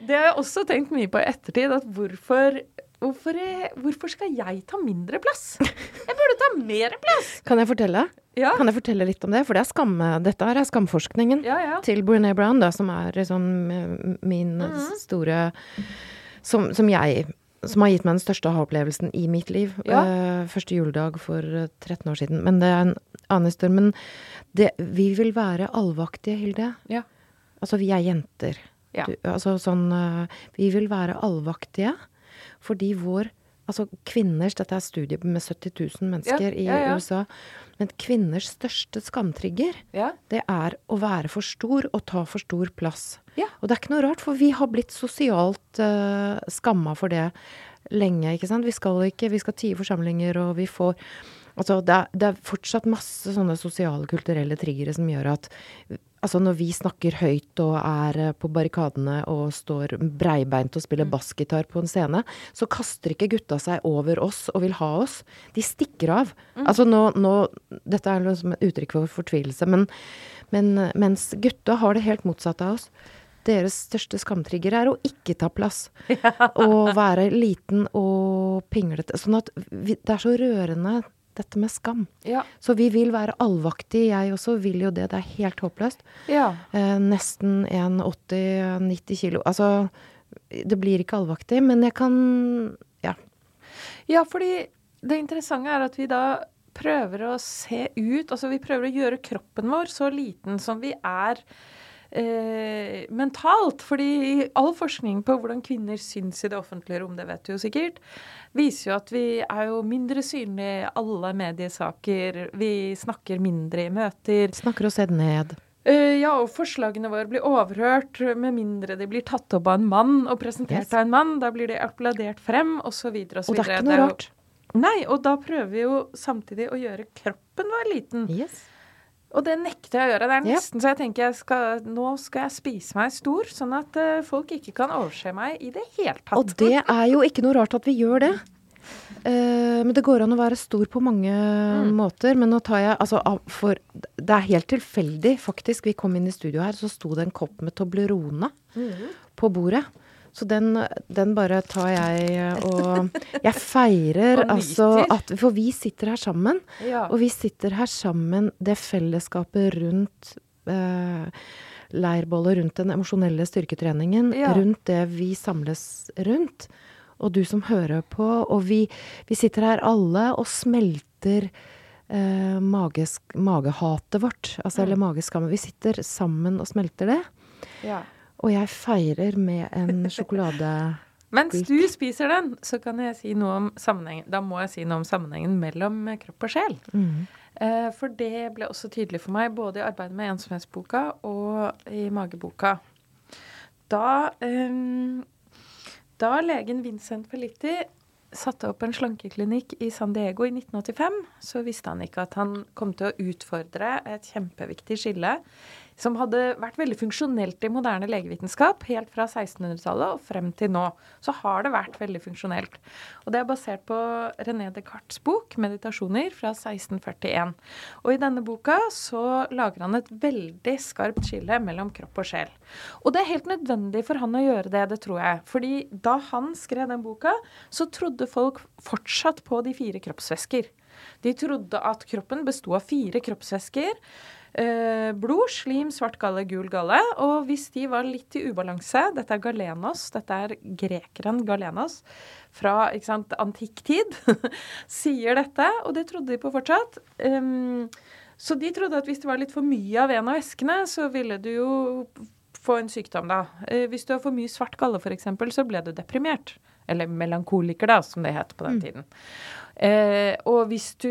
det har jeg også tenkt mye på i ettertid. At hvorfor Hvorfor, hvorfor, skal jeg ta mindre plass? Jeg burde ta mer plass! [LAUGHS] Kan jeg fortelle? Ja. Kan jeg fortelle litt om det? For det er skam, dette her er skamforskningen Ja, ja. til Brené Brown, da, som er liksom min min -hmm. store som, som jeg som har gitt meg den største aha-opplevelsen i mitt liv. Ja. Uh, første juledag for eh, 13 år siden. Men det er en annen historie. Men det, vi vil være allvaktige, Hilde. Ja. Altså, vi er jenter. Ja. Du, altså sånn uh, Vi vil være allvaktige fordi vår Altså kvinners Dette er studie med 70 000 mennesker i USA. Men kvinners største skamtrigger, ja. det er å være for stor og ta for stor plass. Ja. Og det er ikke noe rart, for vi har blitt sosialt uh, skamma for det lenge, ikke sant. Vi skal ikke, vi skal tie forsamlinger, og vi får Altså, det er, det er fortsatt masse sånne sosiale, kulturelle triggere som gjør at Altså, når vi snakker høyt og er eh, på barrikadene og står breibeint og spiller bassgitar på en scene, så kaster ikke gutta seg over oss og vil ha oss. De stikker av. Altså nå, nå Dette er liksom et uttrykk for fortvilelse, men, men mens gutta har det helt motsatt av oss. Deres største skamtrigger er å ikke ta plass. [LAUGHS] Og være liten og pinglete. Sånn at vi, det er så rørende, dette med skam. Ja. Så vi vil være allvaktige. Jeg også vil jo det. Det er helt håpløst. ja. Eh, nesten 1,80-90 kilo. Altså, det blir ikke allvaktig, men jeg kan Ja. Ja, fordi det interessante er at vi da prøver å se ut Altså vi prøver å gjøre kroppen vår så liten som vi er eh, mentalt. Fordi all forskning på hvordan kvinner syns i det offentlige rom, det vet du jo sikkert, viser jo at vi er jo mindre synlige i alle mediesaker. Vi snakker mindre i møter. Snakker oss helt ned. Eh, ja, og forslagene våre blir overhørt med mindre de blir tatt opp av en mann og presentert Yes. av en mann. Da blir de applaudert frem, osv. Og det er ikke noe rart. Nei, og da prøver vi jo samtidig å gjøre kroppen vår liten. Yes. Og det nekter jeg å gjøre. Det er nesten så jeg tenker jeg skal, nå skal jeg spise meg stor, sånn at eh, folk ikke kan overse meg i det hele tatt. Og det er jo ikke noe rart at vi gjør det. Uh, men det går an å være stor på mange måter. Men nå tar jeg altså For det er helt tilfeldig, faktisk. Vi kom inn i studio her, så sto det en kopp med Toblerone på bordet. Så den, den bare tar jeg eh, og [LAUGHS] Jeg feirer altså at For vi sitter her sammen. Ja. Og vi sitter her sammen, det fellesskapet rundt eh, leirbollet, rundt den emosjonelle styrketreningen, Ja. rundt det vi samles rundt. Og du som hører på. Og vi, vi sitter her alle og smelter eh, magesk, magehatet vårt. Altså, eller mageskammen. Vi sitter sammen og smelter det. ja. Og jeg feirer med en [LAUGHS] sjokolade... Mens du spiser den, så kan jeg si noe om sammenhengen. Da må jeg si noe om sammenhengen mellom kropp og sjel. Mm. Eh, for det ble også tydelig for meg både i arbeidet med ensomhetsboka og i mageboka. Da, eh, da legen Vincent Felitti satte opp en slankeklinikk i San Diego i 1985, så visste han ikke at han kom til å utfordre et kjempeviktig skille som hadde vært veldig funksjonelt i moderne legevitenskap, helt fra 1600-tallet og frem til nå. Så har det vært veldig funksjonelt. Og det er basert på René Descartes' bok 'Meditasjoner' fra 1641. Og i denne boka så lager han et veldig skarpt skille mellom kropp og sjel. Og det er helt nødvendig for han å gjøre det, det tror jeg. Fordi da han skrev den boka, så trodde folk fortsatt på de fire kroppsvæsker. De trodde at kroppen besto av fire kroppsvæsker. Eh, blod, slim, svart galle, gul galle. Og hvis de var litt i ubalanse Dette er galenos, dette er grekeren galenos fra antikk tid. [LAUGHS] sier dette, og det trodde de på fortsatt. Um, så de trodde at hvis det var litt for mye av en av væskene, så ville du jo få en sykdom, da. Eh, hvis du har for mye svart galle, f.eks., så ble du deprimert. Eller melankoliker, da, som det het på den Mm. tiden. Eh, og hvis du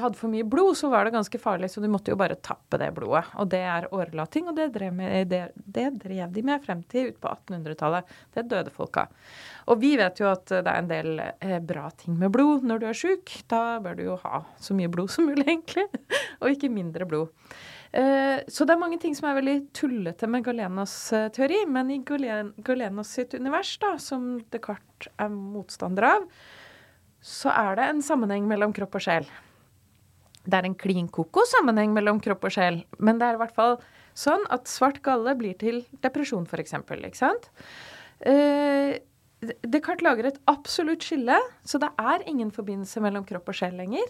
hadde for mye blod, så var det ganske farlig, så du måtte jo bare tappe det blodet. Og det er årelating, og det drev, med, det, det drev de med frem til ut på 1800-tallet. Det døde folk av. Og vi vet jo at det er en del eh, bra ting med blod når du er sjuk. Da bør du jo ha så mye blod som mulig, [LAUGHS] egentlig. og ikke mindre blod. Eh, så det er mange ting som er veldig tullete med Galenos eh, teori, men i Galen, Galenos sitt univers, da, som Descartes er motstander av, så er det en sammenheng mellom kropp og sjel. Det er en klin koko sammenheng mellom kropp og sjel, men det er i hvert fall sånn at svart galle blir til depresjon, f.eks. Ikke sant? Eh, Descartes lager et absolutt skille, så det er ingen forbindelse mellom kropp og sjel lenger.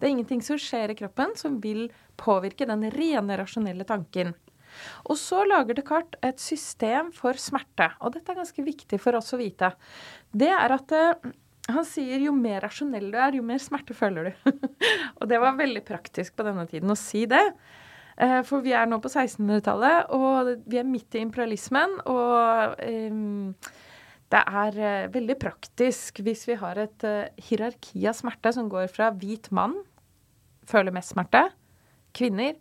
Det er ingenting som skjer i kroppen som vil påvirke den rene, rasjonelle tanken. Og så lager Descartes et system for smerte, og dette er ganske viktig for oss å vite. Det er at eh, han sier jo mer rasjonell du er, jo mer smerte føler du. [LAUGHS] og det var veldig praktisk på denne tiden å si det. Eh, For vi er nå på 1600-tallet, og vi er midt i imperialismen. Og um, det er eh, veldig praktisk hvis vi har et uh, hierarki av smerte som går fra hvit mann, føler mest smerte, kvinner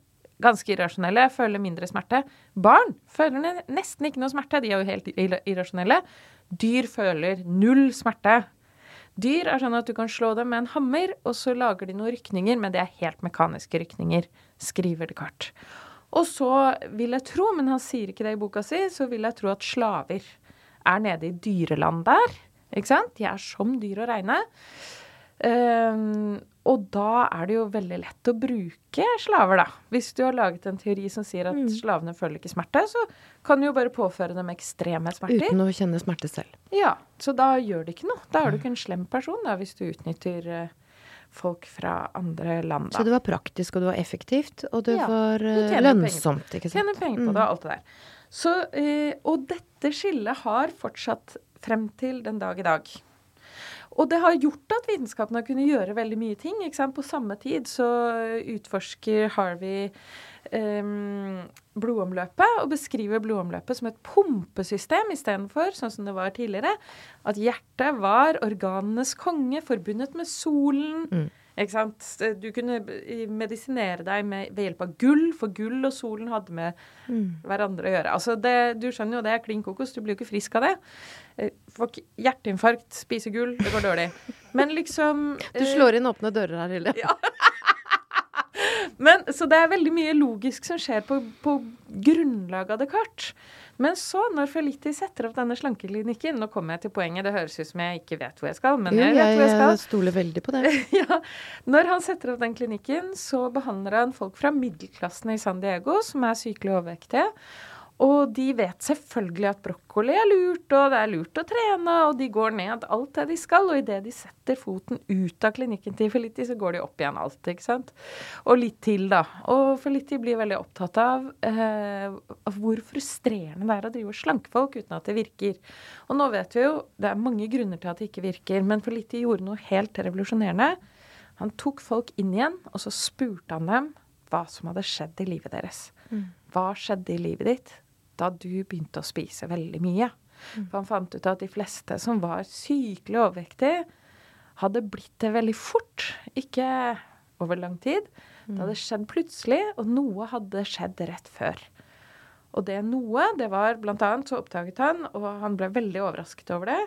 ganske irrasjonelle, føler mindre smerte. Barn føler nesten ikke noe smerte, de er jo helt irrasjonelle. Dyr føler null smerte. Dyr er sånn at du kan slå dem med en hammer, og så lager de noen rykninger, men det er helt mekaniske rykninger, skriver Descartes. Og så vil jeg tro, men han sier ikke det i boka si, så vil jeg tro at slaver er nede i dyreland der. Ikke sant? De er som dyr å regne. Ehm, og da er det jo veldig lett å bruke slaver, da. Hvis du har laget en teori som sier at Mm. slavene føler ikke smerte, så kan du jo bare påføre dem ekstreme smerter. Uten å kjenne smerte selv. Ja, så da gjør det ikke noe. Da er du ikke en slem person da, hvis du utnytter eh, folk fra andre land. Da. Så det var praktisk, og det var effektivt, og det Ja, var eh, lønnsomt, ikke sant? Tjener penger på det og alt det der. Så, eh, og dette skillet har fortsatt frem til den dag i dag. Og det har gjort at vitenskapen har kunnet gjøre veldig mye ting. På samme tid så utforsker Harvey em, blodomløpet og beskriver blodomløpet som et pumpesystem istedenfor, sånn som det var tidligere, at hjertet var organenes konge, forbundet med solen. Mm. Ikke sant? Du kunne medisinere deg med, ved hjelp av gull, for gull og solen hadde med Mm. hverandre å gjøre. Altså det, du skjønner jo, det er klin kokos. Du blir jo ikke frisk av det. Eh, Folk hjerteinfarkt, spise gull, det går dårlig. Men liksom [LAUGHS] Du eh, slår inn åpne dører her, Hilde. Ja. [LAUGHS] Men, så det er veldig mye logisk som skjer på, på grunnlag av Descartes. Men så, når Feliti setter opp denne slankeklinikken Nå kommer jeg til poenget, det høres ut som jeg ikke vet hvor jeg skal, men Jo, jeg vet hvor jeg jeg skal. Jeg stoler veldig på det. [LAUGHS] ja. Når han setter opp den klinikken, så behandler han folk fra middelklassen i San Diego som er sykelig overvektige. Og de vet selvfølgelig at brokkoli er lurt, og det er lurt å trene, og de går ned alt det de skal. Og idet de setter foten ut av klinikken til Felitti, så går de opp igjen alt, ikke sant. Og litt til, da. Og Felitti blir veldig opptatt av, eh, av hvor frustrerende det er å drive og slanke folk uten at det virker. Og nå vet vi jo, det er mange grunner til at det ikke virker, men Felitti gjorde noe helt revolusjonerende. Han tok folk inn igjen, og så spurte han dem hva som hadde skjedd i livet deres. Hva skjedde i livet ditt da du begynte å spise veldig mye? For han fant ut at de fleste som var sykelig overvektige, hadde blitt det veldig fort. Ikke over lang tid. Det hadde skjedd plutselig, og noe hadde skjedd rett før. Og det noe, det var blant annet så oppdaget han, og han ble veldig overrasket over det,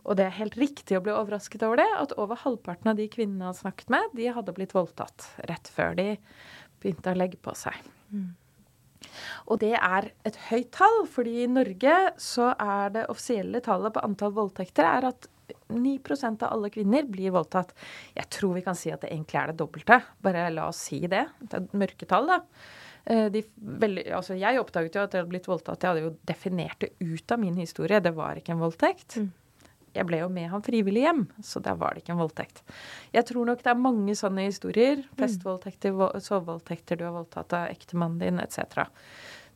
og det er helt riktig å bli overrasket over det, at over halvparten av de kvinnene han snakket med, de hadde blitt voldtatt rett før de begynte å legge på seg. Og det er et høyt tall, fordi i Norge så er det offisielle tallet på antall voldtekter er at 9% av alle kvinner blir voldtatt. Jeg tror vi kan si at det egentlig er det dobbelte. Bare la oss si det. Det er et mørketall, da. Eh, De veldig, altså jeg oppdaget jo at jeg hadde blitt voldtatt. Jeg hadde jo definert det ut av min historie. Det var ikke en voldtekt. Jeg ble jo med han frivillig hjem, så der var det ikke en voldtekt. Jeg tror nok det er mange sånne historier. Festvoldtekter, sovevoldtekter, du har voldtatt av ektemannen din, etc.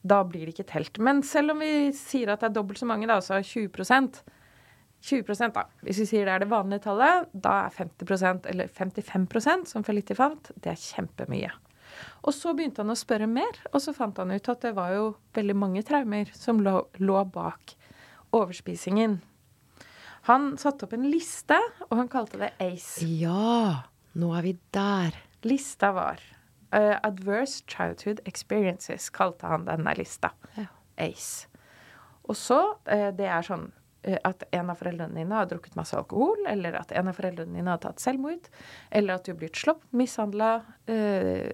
Da blir det ikke telt. Men selv om vi sier at det er dobbelt så mange, da, altså er 20% 20 da. Hvis vi sier det er det vanlige tallet, da er 50% eller 55% som Felitti fant, det er kjempemye. Og så begynte han å spørre mer, og så fant han ut at det var jo veldig mange traumer som lå, lå bak overspisingen. Han satte opp en liste, og han kalte det ACE. Ja, nå er vi der. Lista var uh, Adverse Childhood Experiences, kalte han denne lista. Ja. ACE. Og så, uh, det er sånn uh, at en av foreldrene dine har drukket masse alkohol, eller at en av foreldrene dine har tatt selvmord, eller at du har blitt slått, mishandla,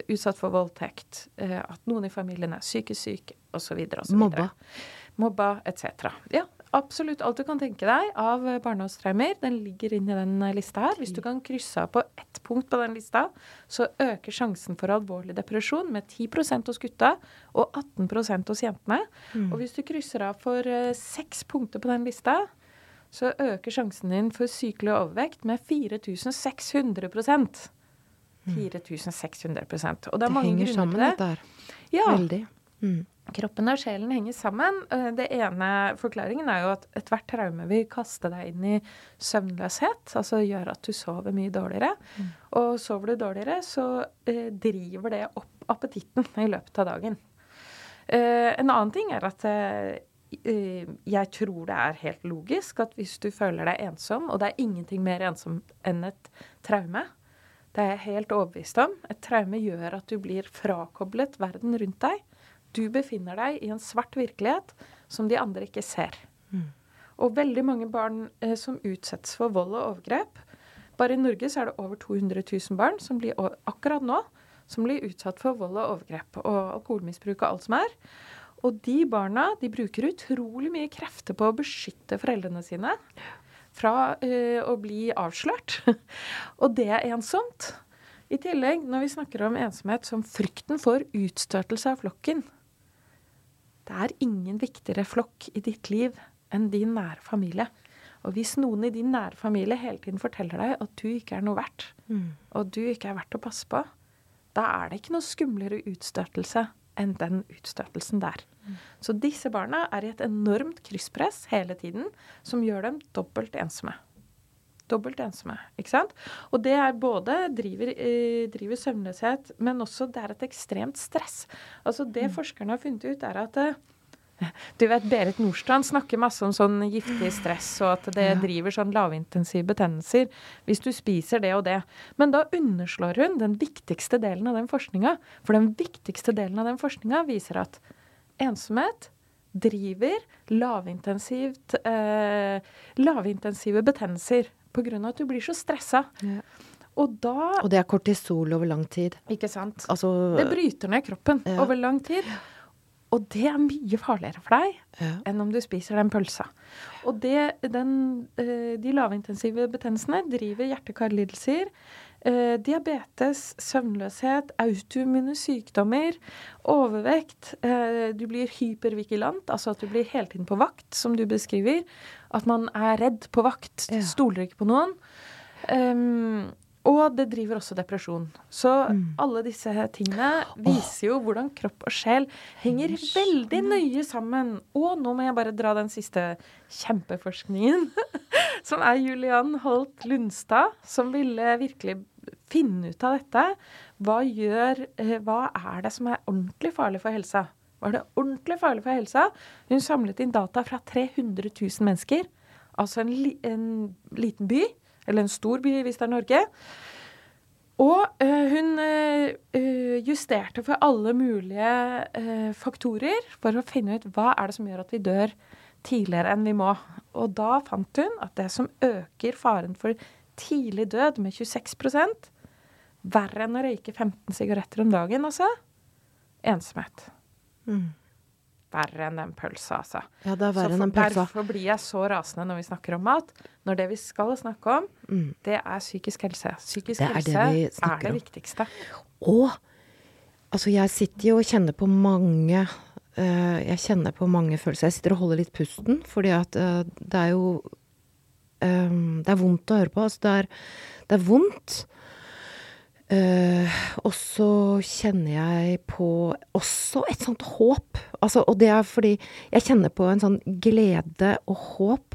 utsatt for voldtekt, at noen i familien er psykisk syk, osv. osv. Mobba. Mobba etc. Ja, absolutt alt du kan tenke deg av barndomstraumer. Den ligger inni den lista her. Hvis du kan krysse av på ett punkt på den lista, så øker sjansen for alvorlig depresjon med 10% hos gutta og 18% hos jentene. Mm. Og hvis du krysser av for eh, seks punkter på den lista, så øker sjansen din for sykelig overvekt med 4600% 4600% Og det er Det mange henger grunner sammen, til det. dette her. Ja, Veldig. Mm. Kroppen og sjelen henger sammen. Eh, Det ene forklaringen er jo at ethvert traume vil kaste deg inn i søvnløshet, altså gjøre at du sover mye dårligere. Og sover du dårligere, så eh, driver det opp appetitten i løpet av dagen. Eh, en annen ting er at eh, jeg tror det er helt logisk at hvis du føler deg ensom, og det er ingenting mer ensomt enn et traume, det er jeg helt overbevist om. Et traume gjør at du blir frakoblet verden rundt deg. Du befinner deg i en svart virkelighet som de andre ikke ser. Og veldig mange barn eh, som utsettes for vold og overgrep Bare i Norge så er det over 200 000 barn som blir akkurat nå som blir utsatt for vold og overgrep og alkoholmisbruk og alt som er. Og de barna de bruker utrolig mye krefter på å beskytte foreldrene sine fra eh, å bli avslørt. [LAUGHS] og det er ensomt. I tillegg, når vi snakker om ensomhet som frykten for utstøtelse av flokken Det er ingen viktigere flokk i ditt liv enn din nære familie. Og hvis noen i din nære familie hele tiden forteller deg at du ikke er noe verdt, Mm. og du ikke er verdt å passe på, da er det ikke noe skumlere utstøtelse enn den utstøtelsen der. Så disse barna er i et enormt krysspress hele tiden, som gjør dem dobbelt ensomme. Dobbelt ensomme, ikke sant? Og det er både driver, eh, driver søvnløshet, men også det er et ekstremt stress. Altså det forskerne har funnet ut, er at eh, [LAUGHS] du vet, Berit Nordstrand snakker masse om sånn giftig stress, og at det Ja. driver sånn lavintensive betennelser hvis du spiser det og det. Men da underslår hun den viktigste delen av den forskninga. For den viktigste delen av den forskninga viser at ensomhet driver lavintensivt, eh, lavintensive betennelser pga. at du blir så stressa. Ja. Og da Og det er kortisol over lang tid. Ikke sant? Altså Det bryter ned kroppen Ja. over lang tid. Og det er mye farligere for deg ja. enn om du spiser den pølsa. Og det, den, eh, de lavintensive betennelsene driver hjerte-karlidelser, eh, diabetes, søvnløshet, autoimmune sykdommer, overvekt. Eh, du blir hypervigilant, altså at du blir hele tiden på vakt, som du beskriver. At man er redd på vakt, Ja. stoler ikke på noen. Um, og det driver også depresjon. Så Mm. alle disse tingene viser jo hvordan kropp og sjel henger veldig nøye sammen. Og nå må jeg bare dra den siste kjempeforskningen, [LAUGHS] som er Julian Holt Lundstad, som ville virkelig finne ut av dette. Hva gjør eh, Hva er det som er ordentlig farlig for helsa? Hva er det ordentlig farlig for helsa? Hun samlet inn data fra 300 000 mennesker. Altså en, li en liten by, eller en stor by hvis det er Norge. Og eh, hun eh, justerte for alle mulige faktorer for å finne ut hva er det som gjør at vi dør tidligere enn vi må. Og da fant hun at det som øker faren for tidlig død med 26 verre enn å røyke 15 sigaretter om dagen, altså, ensomhet. Mm. Verre enn den pølsa, altså. ja, det er verre enn den pølsa. Derfor blir jeg så rasende når vi snakker om mat. Når det vi skal snakke om, Mm. det er psykisk helse. Psykisk Det er det helse vi er det viktigste. Og altså, jeg sitter jo og kjenner på mange uh, Jeg kjenner på mange følelser. Jeg sitter og holder litt pusten, fordi at uh, det er jo um, Det er vondt å høre på. Altså, det er, det er vondt. Eh, og så kjenner jeg på også et sånt håp. Altså, og det er fordi jeg kjenner på en sånn glede og håp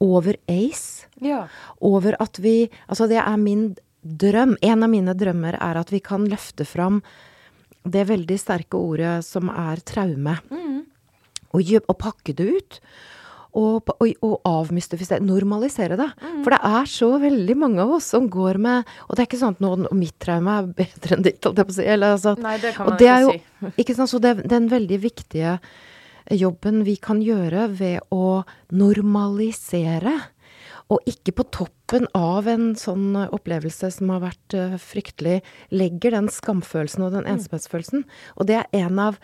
over Ace Ja. over at vi Altså, det er min drøm. En av mine drømmer er at vi kan løfte fram det veldig sterke ordet som er traume, Mm. og, og pakke det ut. Og, og, og avmystifisere, normalisere det. For det er så veldig mange av oss som går med Og det er ikke sånn at noen, mitt traume er bedre enn ditt, holdt jeg på å si. Eller, altså, Nei, det kan man det ikke jo, si. Ikke sant, så det den veldig viktige jobben vi kan gjøre ved å normalisere. Og ikke på toppen av en sånn opplevelse som har vært uh, fryktelig, legger den skamfølelsen og den ensomhetsfølelsen. Og det er en av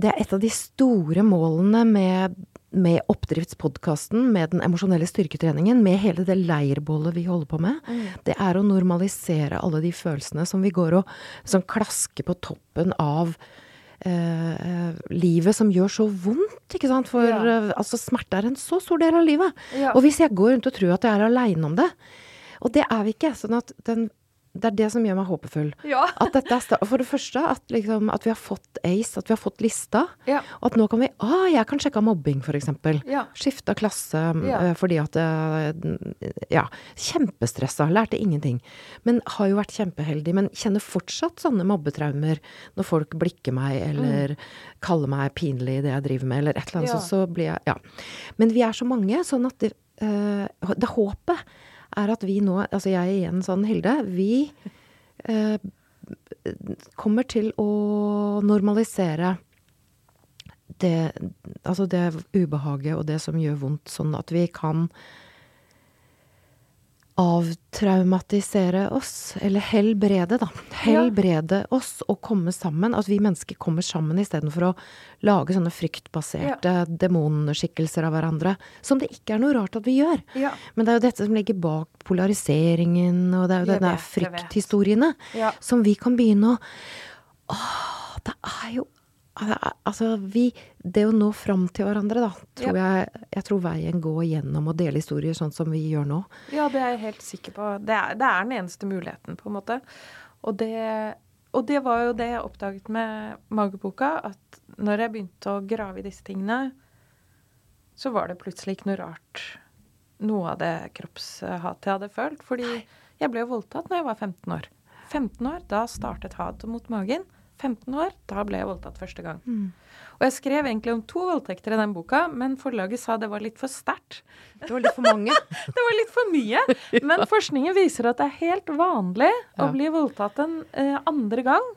Det er et av de store målene med, med Oppdriftspodkasten, med den emosjonelle styrketreningen, med hele det leirbålet vi holder på med. Det er å normalisere alle de følelsene som vi går og som klasker på toppen av eh, livet som gjør så vondt, ikke sant. For Ja. eh, altså, smerte er en så stor del av livet. Ja. Og hvis jeg går rundt og tror at jeg er aleine om det, og det er vi ikke, sånn at den, det er det som gjør meg håpefull. Ja. [LAUGHS] At dette er for det første at, liksom, at vi har fått ACE, at vi har fått lista. Ja. Og at nå kan vi Ah, jeg kan sjekke av mobbing, f.eks. Ja. Skifta klasse Ja. eh, fordi at eh, Ja. Kjempestressa. Lærte ingenting. Men har jo vært kjempeheldig. Men kjenner fortsatt sånne mobbetraumer når folk blikker meg eller kaller meg pinlig i det jeg driver med, eller et eller annet sånt. Så blir jeg Ja. Men vi er så mange, sånn at det, eh, det håpet er at vi nå Altså jeg er igjen sånn, Hilde. Vi eh, kommer til å normalisere det, altså det ubehaget og det som gjør vondt, sånn at vi kan avtraumatisere oss, eller helbrede, da. Helbrede oss og komme sammen. At vi mennesker kommer sammen istedenfor å lage sånne fryktbaserte demonskikkelser av hverandre. Som det ikke er noe rart at vi gjør. Ja. Men det er jo dette som ligger bak polariseringen, og det er jo denne frykthistoriene Ja. som vi kan begynne å Åh, det er jo Altså, vi Det å nå fram til hverandre, da, tror jeg Jeg tror veien går gjennom å dele historier sånn som vi gjør nå. Ja, det er jeg helt sikker på. Det er, det er den eneste muligheten, på en måte. Og det, og det var jo det jeg oppdaget med Mageboka, at når jeg begynte å grave i disse tingene, så var det plutselig ikke noe rart noe av det kroppshatet jeg hadde følt. Fordi jeg ble jo voldtatt når jeg var 15 år. 15 år, da startet hatet mot magen. 15 år, da ble jeg voldtatt første gang. Og jeg skrev egentlig om to voldtekter i den boka, men forlaget sa det var litt for sterkt. Det var litt for mange. [LAUGHS] Det var litt for mye. [LAUGHS] Men forskningen viser at det er helt vanlig å bli voldtatt en eh, andre gang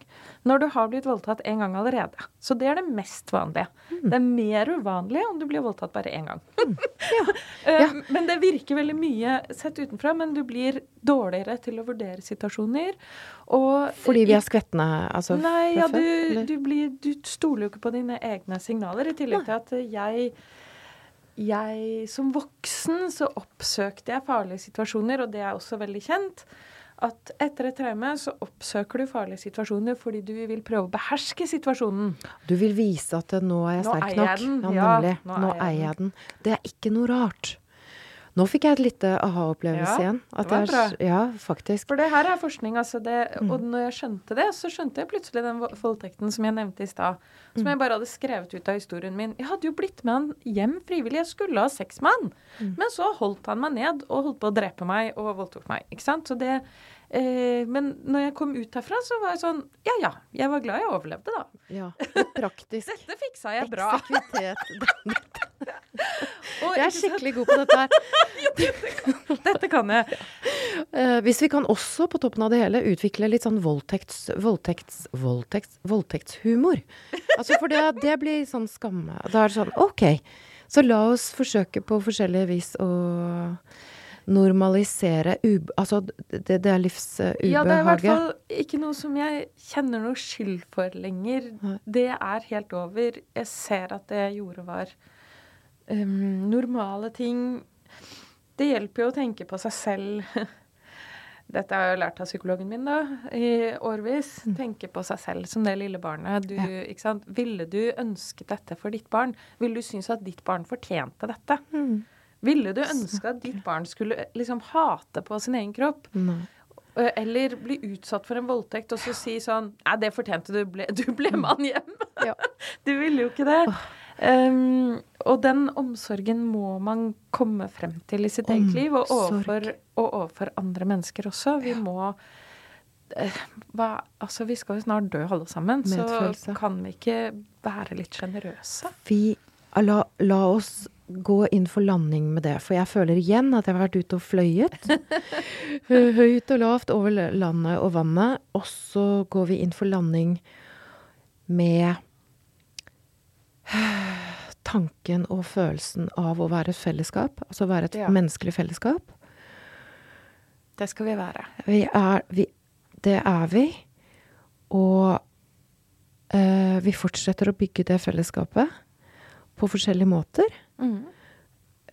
når du har blitt voldtatt en gang allerede. Så det er det mest vanlige. Mm. Det er mer uvanlig om du blir voldtatt bare én gang. [LAUGHS] Eh, Ja. Men det virker veldig mye sett utenfra, men du blir dårligere til å vurdere situasjoner. Og Fordi vi er skvettende, altså Nei, ja, du, du, blir, du stoler jo ikke på dine egne signaler. I tillegg til at jeg jeg som voksen så oppsøkte jeg farlige situasjoner, og det er også veldig kjent. At etter et traume så oppsøker du farlige situasjoner fordi du vil prøve å beherske situasjonen. Du vil vise at nå er jeg Nå sterk nok. jeg den. Ja, Ja, nå Nå eier jeg jeg den. Det er ikke noe rart. Nå fikk jeg et lite aha-opplevelse Ja, igjen. Det var jeg- bra. Ja, faktisk. For det her er forskning, altså det, Mm. og når jeg skjønte det, så skjønte jeg plutselig den vo- voldtekten som jeg nevnte i stad. Mm. Som jeg bare hadde skrevet ut av historien min. Jeg hadde jo blitt med han hjem frivillig, jeg skulle ha sex med han. Mm. Men så holdt han meg ned og holdt på å drepe meg og voldtok meg. Ikke sant? Så det eh, Men når jeg kom ut herfra, så var jeg sånn Ja ja, jeg var glad jeg overlevde, da. Ja, [LAUGHS] praktisk. Dette fiksa jeg bra. Eksekvitet. [LAUGHS] Jeg er skikkelig god på dette her. [LAUGHS] Dette kan jeg. Eh, hvis vi kan også på toppen av det hele utvikle litt sånn voldtekts... Voldtekts... Voldtekts... Voldtektshumor. Altså for det, det blir sånn skamme. Da er det sånn OK, så la oss forsøke på forskjellige vis å normalisere ub... Altså det, det er livsubehaget. Ja, det er i hvert fall ikke noe som jeg kjenner noe skyld for lenger. Det er helt over. Jeg ser at det jeg gjorde, var um, normale ting. Det hjelper jo å tenke på seg selv. [LAUGHS] Dette har jeg jo lært av psykologen min da, i årevis. Tenke på seg selv som det lille barnet. Du, Mm. Ja. ikke sant? Ville du ønsket dette for ditt barn? Ville du synes at ditt barn fortjente dette? Mm. Ville du [LAUGHS] ønske at ditt barn skulle liksom hate på sin egen kropp? Nei. Eller bli utsatt for en voldtekt og så si sånn Nei, det fortjente du. Ble, du ble mann han hjem. Ja. [LAUGHS] Du ville jo ikke det. Um, og den omsorgen må man komme frem til i sitt eget liv, og overfor, og overfor andre mennesker også. Vi må uh, hva, Altså, vi skal jo snart dø alle sammen, Medfølelse. så kan vi ikke være litt sjenerøse? Vi la, la oss gå inn for landing med det. For jeg føler igjen at jeg har vært ute og fløyet. [LAUGHS] Høyt og lavt over landet og vannet. Og så går vi inn for landing med [SIGHS] tanken og følelsen av å være et fellesskap. Altså være et Ja. menneskelig fellesskap. Det skal vi være. Vi er vi, Det er vi. Og eh, vi fortsetter å bygge det fellesskapet på forskjellige måter. Mm.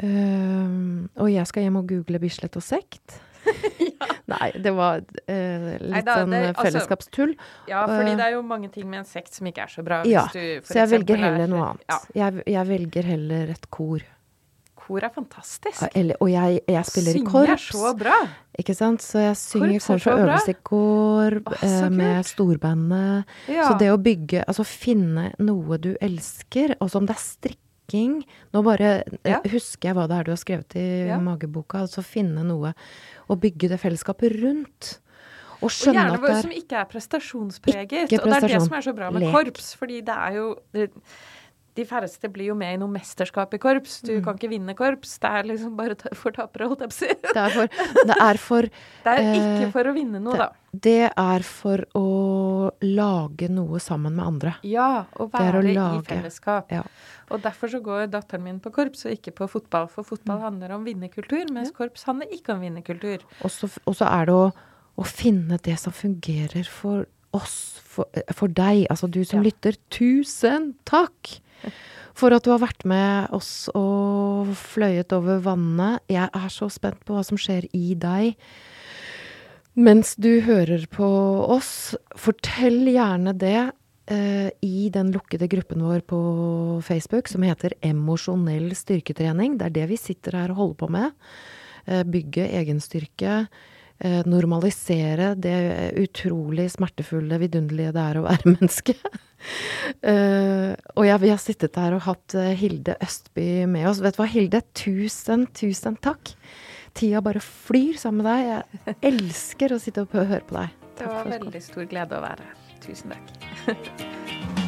Uh, og jeg skal hjem og google Bislett og sekt. [LAUGHS] Nei, det var eh, litt Neida, sånn det- eh, altså- fellesskapstull. Ja, fordi Øh. det er jo mange ting med en sekt som ikke er så bra. Ja, du Så jeg velger velger er- heller noe annet. Ja, Jeg, jeg velger heller et kor. kor er fantastisk. Ja, Eller, og jeg, jeg spiller i Synge korps. Synger så bra. Ikke sant? Så jeg synger Korps korps og øves i eh, med storbandet. Ja. Så det å bygge Altså finne noe du elsker, altså om det er strikking Nå bare eh, Ja. husker jeg hva det er du har skrevet i Ja. mageboka. Altså finne noe Og bygge det fellesskapet rundt. Og skjønne og at det er som ikke er prestasjonspreget. Ikke Og det er det som er så bra med Lek. korps, fordi det er jo det, De færreste blir jo med i noe mesterskap i korps. Du Mm. kan ikke vinne korps. Det er liksom bare for tapere, holdt jeg på å si. det er for, det er for [LAUGHS] Det er Eh, ikke for å vinne noe, det- da. Det er for å lage noe sammen med andre. Ja, å være i fellesskap. Ja. Og derfor så går datteren min på korps og ikke på fotball. For fotball Mm. handler om vinnerkultur, mens korps handler ikke om vinnerkultur. Og så, og så er det å, å finne det som fungerer for oss, for, for deg, altså du som Ja. lytter. Tusen takk for at du har vært med oss og fløyet over vannet. Jeg er så spent på hva som skjer i deg mens du hører på oss. Fortell gjerne det eh, i den lukkede gruppen vår på Facebook som heter Emosjonell styrketrening. Det er det vi sitter her og holder på med. Eh, bygge egenstyrke. Eh, normalisere det utrolig smertefulle, vidunderlige det er å være menneske. [LAUGHS] Eh, og ja, vi har sittet her og hatt eh, Hilde Østby med oss. Vet du hva, Hilde? Tusen, tusen takk. Tida bare flyr sammen med deg. Jeg [LAUGHS] elsker å sitte og høre på deg. Det var veldig stor glede å være her. Tusen takk. [LAUGHS]